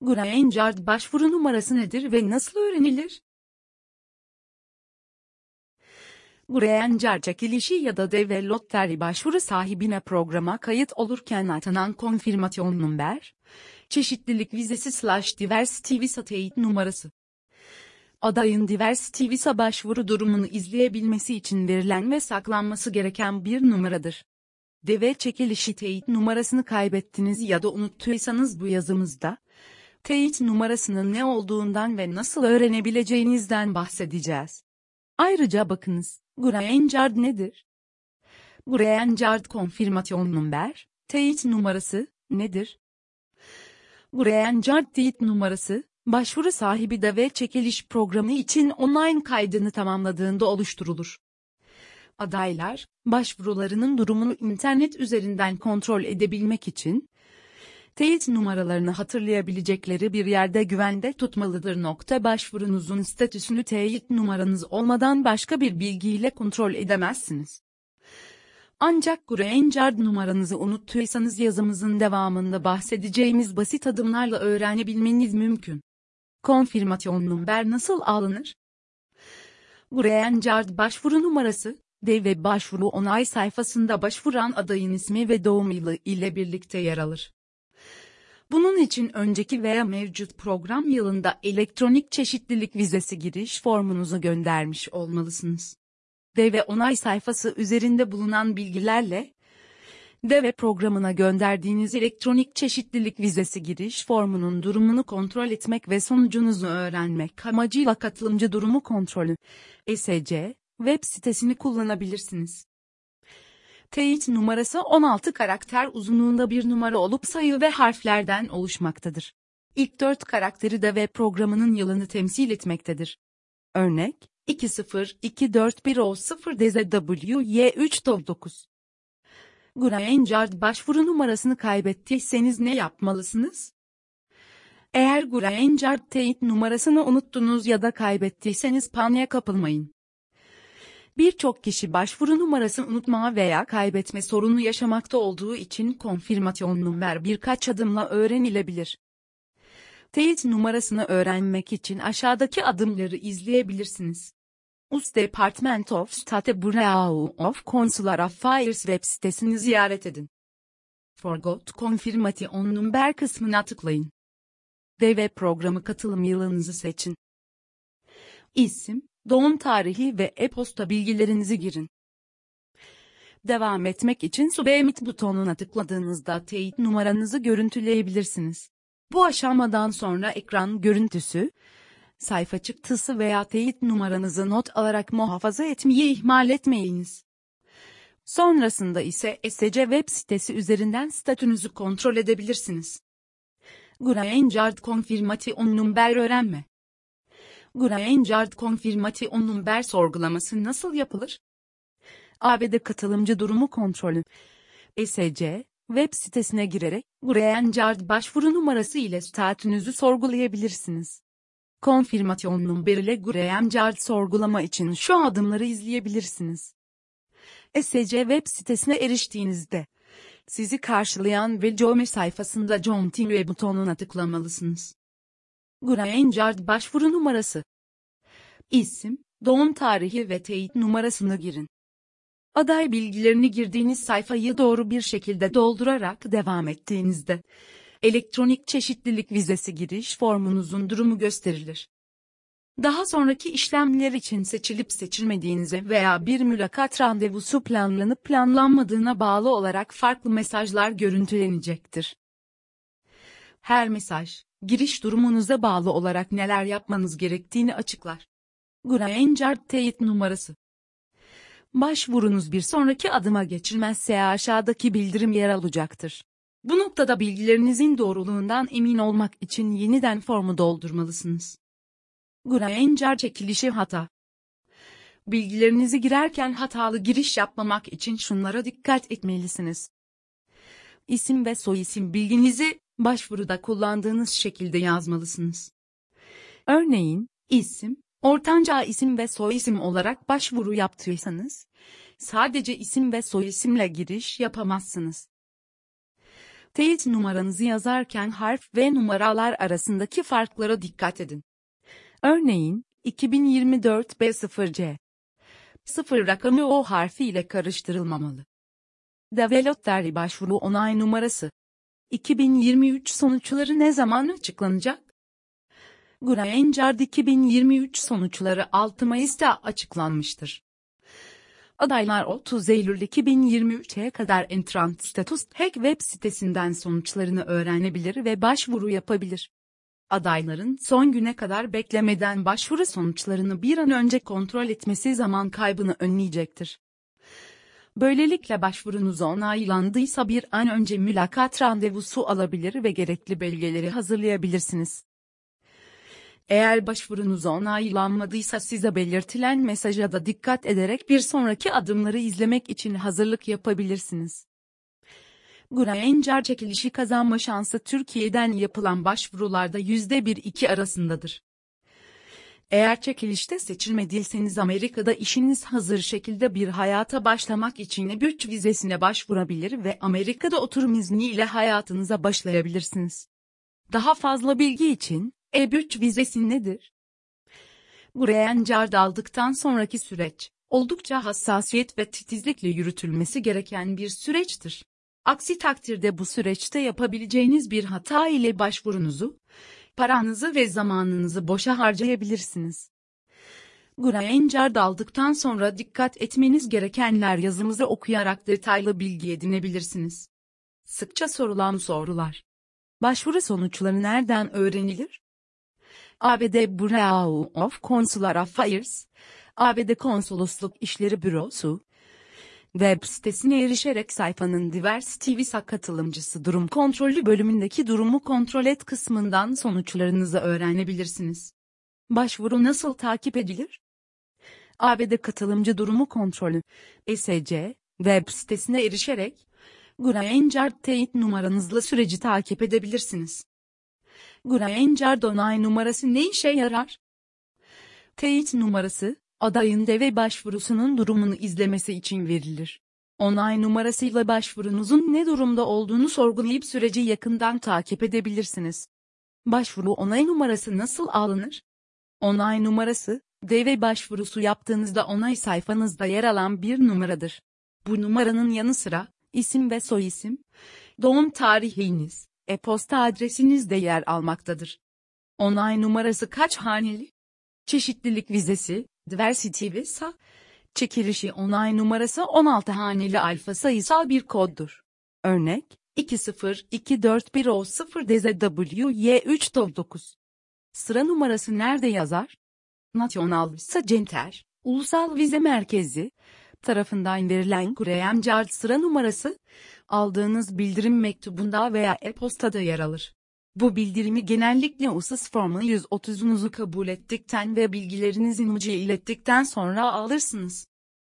Grainger başvuru numarası nedir ve nasıl öğrenilir? Grainger çekilişi ya da deve lotteri başvuru sahibine programa kayıt olurken atanan konfirmasyon number, çeşitlilik vizesi slash diversity visa teyit numarası. Adayın diversity visa başvuru durumunu izleyebilmesi için verilen ve saklanması gereken bir numaradır. Deve çekilişi teyit numarasını kaybettiniz ya da unuttuysanız bu yazımızda, teyit numarasının ne olduğundan ve nasıl öğrenebileceğinizden bahsedeceğiz. Ayrıca bakınız, Grainger nedir? Grainger konfirmasyon number, teyit numarası, nedir? Grainger teyit numarası, başvuru sahibi de ve çekiliş programı için online kaydını tamamladığında oluşturulur. Adaylar, başvurularının durumunu internet üzerinden kontrol edebilmek için, teyit numaralarını hatırlayabilecekleri bir yerde güvende tutmalıdır. Nokta başvurunuzun statüsünü teyit numaranız olmadan başka bir bilgiyle kontrol edemezsiniz. Ancak Grainger numaranızı unuttuysanız yazımızın devamında bahsedeceğimiz basit adımlarla öğrenebilmeniz mümkün. Konfirmasyon number nasıl alınır? Grainger başvuru numarası, dev ve başvuru onay sayfasında başvuran adayın ismi ve doğum yılı ile birlikte yer alır. Bunun için önceki veya mevcut program yılında elektronik çeşitlilik vizesi giriş formunuzu göndermiş olmalısınız. Dev ve onay sayfası üzerinde bulunan bilgilerle, DEVE programına gönderdiğiniz elektronik çeşitlilik vizesi giriş formunun durumunu kontrol etmek ve sonucunuzu öğrenmek amacıyla katılımcı durumu kontrolü, ESC, web sitesini kullanabilirsiniz. Teyit numarası 16 karakter uzunluğunda bir numara olup sayı ve harflerden oluşmaktadır. İlk 4 karakteri de web programının yılını temsil etmektedir. Örnek, 20241O0DZWY399 Grainger başvuru numarasını kaybettiyseniz ne yapmalısınız? Eğer Grainger teyit numarasını unuttunuz ya da kaybettiyseniz paniğe kapılmayın. Birçok kişi başvuru numarasını unutma veya kaybetme sorunu yaşamakta olduğu için konfirmasyon number birkaç adımla öğrenilebilir. Teyit numarasını öğrenmek için aşağıdaki adımları izleyebilirsiniz. US Department of State Bureau of Consular Affairs web sitesini ziyaret edin. Forgot Confirmation Number kısmına tıklayın. DV programı katılım yılınızı seçin. İsim, doğum tarihi ve e-posta bilgilerinizi girin. Devam etmek için Submit butonuna tıkladığınızda teyit numaranızı görüntüleyebilirsiniz. Bu aşamadan sonra ekran görüntüsü, sayfa çıktısı veya teyit numaranızı not alarak muhafaza etmeyi ihmal etmeyiniz. Sonrasında ise SC web sitesi üzerinden statünüzü kontrol edebilirsiniz. Grainger konfirmation number öğrenme. Grainger konfirmation number sorgulaması nasıl yapılır? ABD katılımcı durumu kontrolü. SC, web sitesine girerek Grainger başvuru numarası ile statünüzü sorgulayabilirsiniz. Konfirmasyon number ile Grainger sorgulama için şu adımları izleyebilirsiniz. SC web sitesine eriştiğinizde, sizi karşılayan ve sayfasında Continue butonuna tıklamalısınız. Grainger başvuru numarası. İsim, doğum tarihi ve teyit numarasını girin. Aday bilgilerini girdiğiniz sayfayı doğru bir şekilde doldurarak devam ettiğinizde, elektronik çeşitlilik vizesi giriş formunuzun durumu gösterilir. Daha sonraki işlemler için seçilip seçilmediğinize veya bir mülakat randevusu planlanıp planlanmadığına bağlı olarak farklı mesajlar görüntülenecektir. Her mesaj, giriş durumunuza bağlı olarak neler yapmanız gerektiğini açıklar. Grainger teyit numarası Başvurunuz bir sonraki adıma geçilmezse aşağıdaki bildirim yer alacaktır. Bu noktada bilgilerinizin doğruluğundan emin olmak için yeniden formu doldurmalısınız. Grainger çekilişi hata. Bilgilerinizi girerken hatalı giriş yapmamak için şunlara dikkat etmelisiniz. İsim ve soyisim bilginizi başvuruda kullandığınız şekilde yazmalısınız. Örneğin, isim, ortanca isim ve soyisim olarak başvuru yaptıysanız, sadece isim ve soyisimle giriş yapamazsınız. Teyit numaranızı yazarken harf ve numaralar arasındaki farklara dikkat edin. Örneğin, 2024 B0C. 0 rakamı O harfi ile karıştırılmamalı. Developer başvuru onay numarası. 2023 sonuçları ne zaman açıklanacak? Granger 2023 sonuçları 6 Mayıs'ta açıklanmıştır. Adaylar 30 Eylül 2023'e kadar Entrant Status Hack web sitesinden sonuçlarını öğrenebilir ve başvuru yapabilir. Adayların son güne kadar beklemeden başvuru sonuçlarını bir an önce kontrol etmesi zaman kaybını önleyecektir. Böylelikle başvurunuz onaylandıysa bir an önce mülakat randevusu alabilir ve gerekli belgeleri hazırlayabilirsiniz. Eğer başvurunuz onaylanmadıysa size belirtilen mesaja da dikkat ederek bir sonraki adımları izlemek için hazırlık yapabilirsiniz. Granger çekilişi kazanma şansı Türkiye'den yapılan başvurularda %1-2 arasındadır. Eğer çekilişte seçilmediyseniz Amerika'da işiniz hazır şekilde bir hayata başlamak için E3 vizesine başvurabilir ve Amerika'da oturum izni ile hayatınıza başlayabilirsiniz. Daha fazla bilgi için, E3 vizesi nedir? Green Card aldıktan sonraki süreç, oldukça hassasiyet ve titizlikle yürütülmesi gereken bir süreçtir. Aksi takdirde bu süreçte yapabileceğiniz bir hata ile başvurunuzu, paranızı ve zamanınızı boşa harcayabilirsiniz. Granger aldıktan sonra dikkat etmeniz gerekenler yazımızı okuyarak detaylı bilgi edinebilirsiniz. Sıkça sorulan sorular. Başvuru sonuçları nereden öğrenilir? ABD Bureau of Consular Affairs, ABD Konsolosluk İşleri Bürosu, web sitesine erişerek sayfanın Diversity Visa katılımcısı durum kontrolü bölümündeki durumu kontrol et kısmından sonuçlarınızı öğrenebilirsiniz. Başvuru nasıl takip edilir? ABD katılımcı durumu kontrolü, ESC, web sitesine erişerek, Granger teyit numaranızla süreci takip edebilirsiniz. Granger onay numarası ne işe yarar? Teyit numarası, adayın deve başvurusunun durumunu izlemesi için verilir. Onay numarasıyla başvurunuzun ne durumda olduğunu sorgulayıp süreci yakından takip edebilirsiniz. Başvuru onay numarası nasıl alınır? Onay numarası, deve başvurusu yaptığınızda onay sayfanızda yer alan bir numaradır. Bu numaranın yanı sıra, isim ve soyisim, doğum tarihiniz, e-posta adresiniz de yer almaktadır. Onay numarası kaç haneli? Çeşitlilik vizesi, Diversity Visa, çekilişi onay numarası 16 haneli alfa sayısal bir koddur. Örnek, 20241O0DZWY399. Sıra numarası nerede yazar? National Visa Center, Ulusal Vize Merkezi, tarafından verilen Graham sıra numarası, aldığınız bildirim mektubunda veya e-postada yer alır. Bu bildirimi genellikle USIS formu 130'unuzu kabul ettikten ve bilgilerinizin ucu ilettikten sonra alırsınız.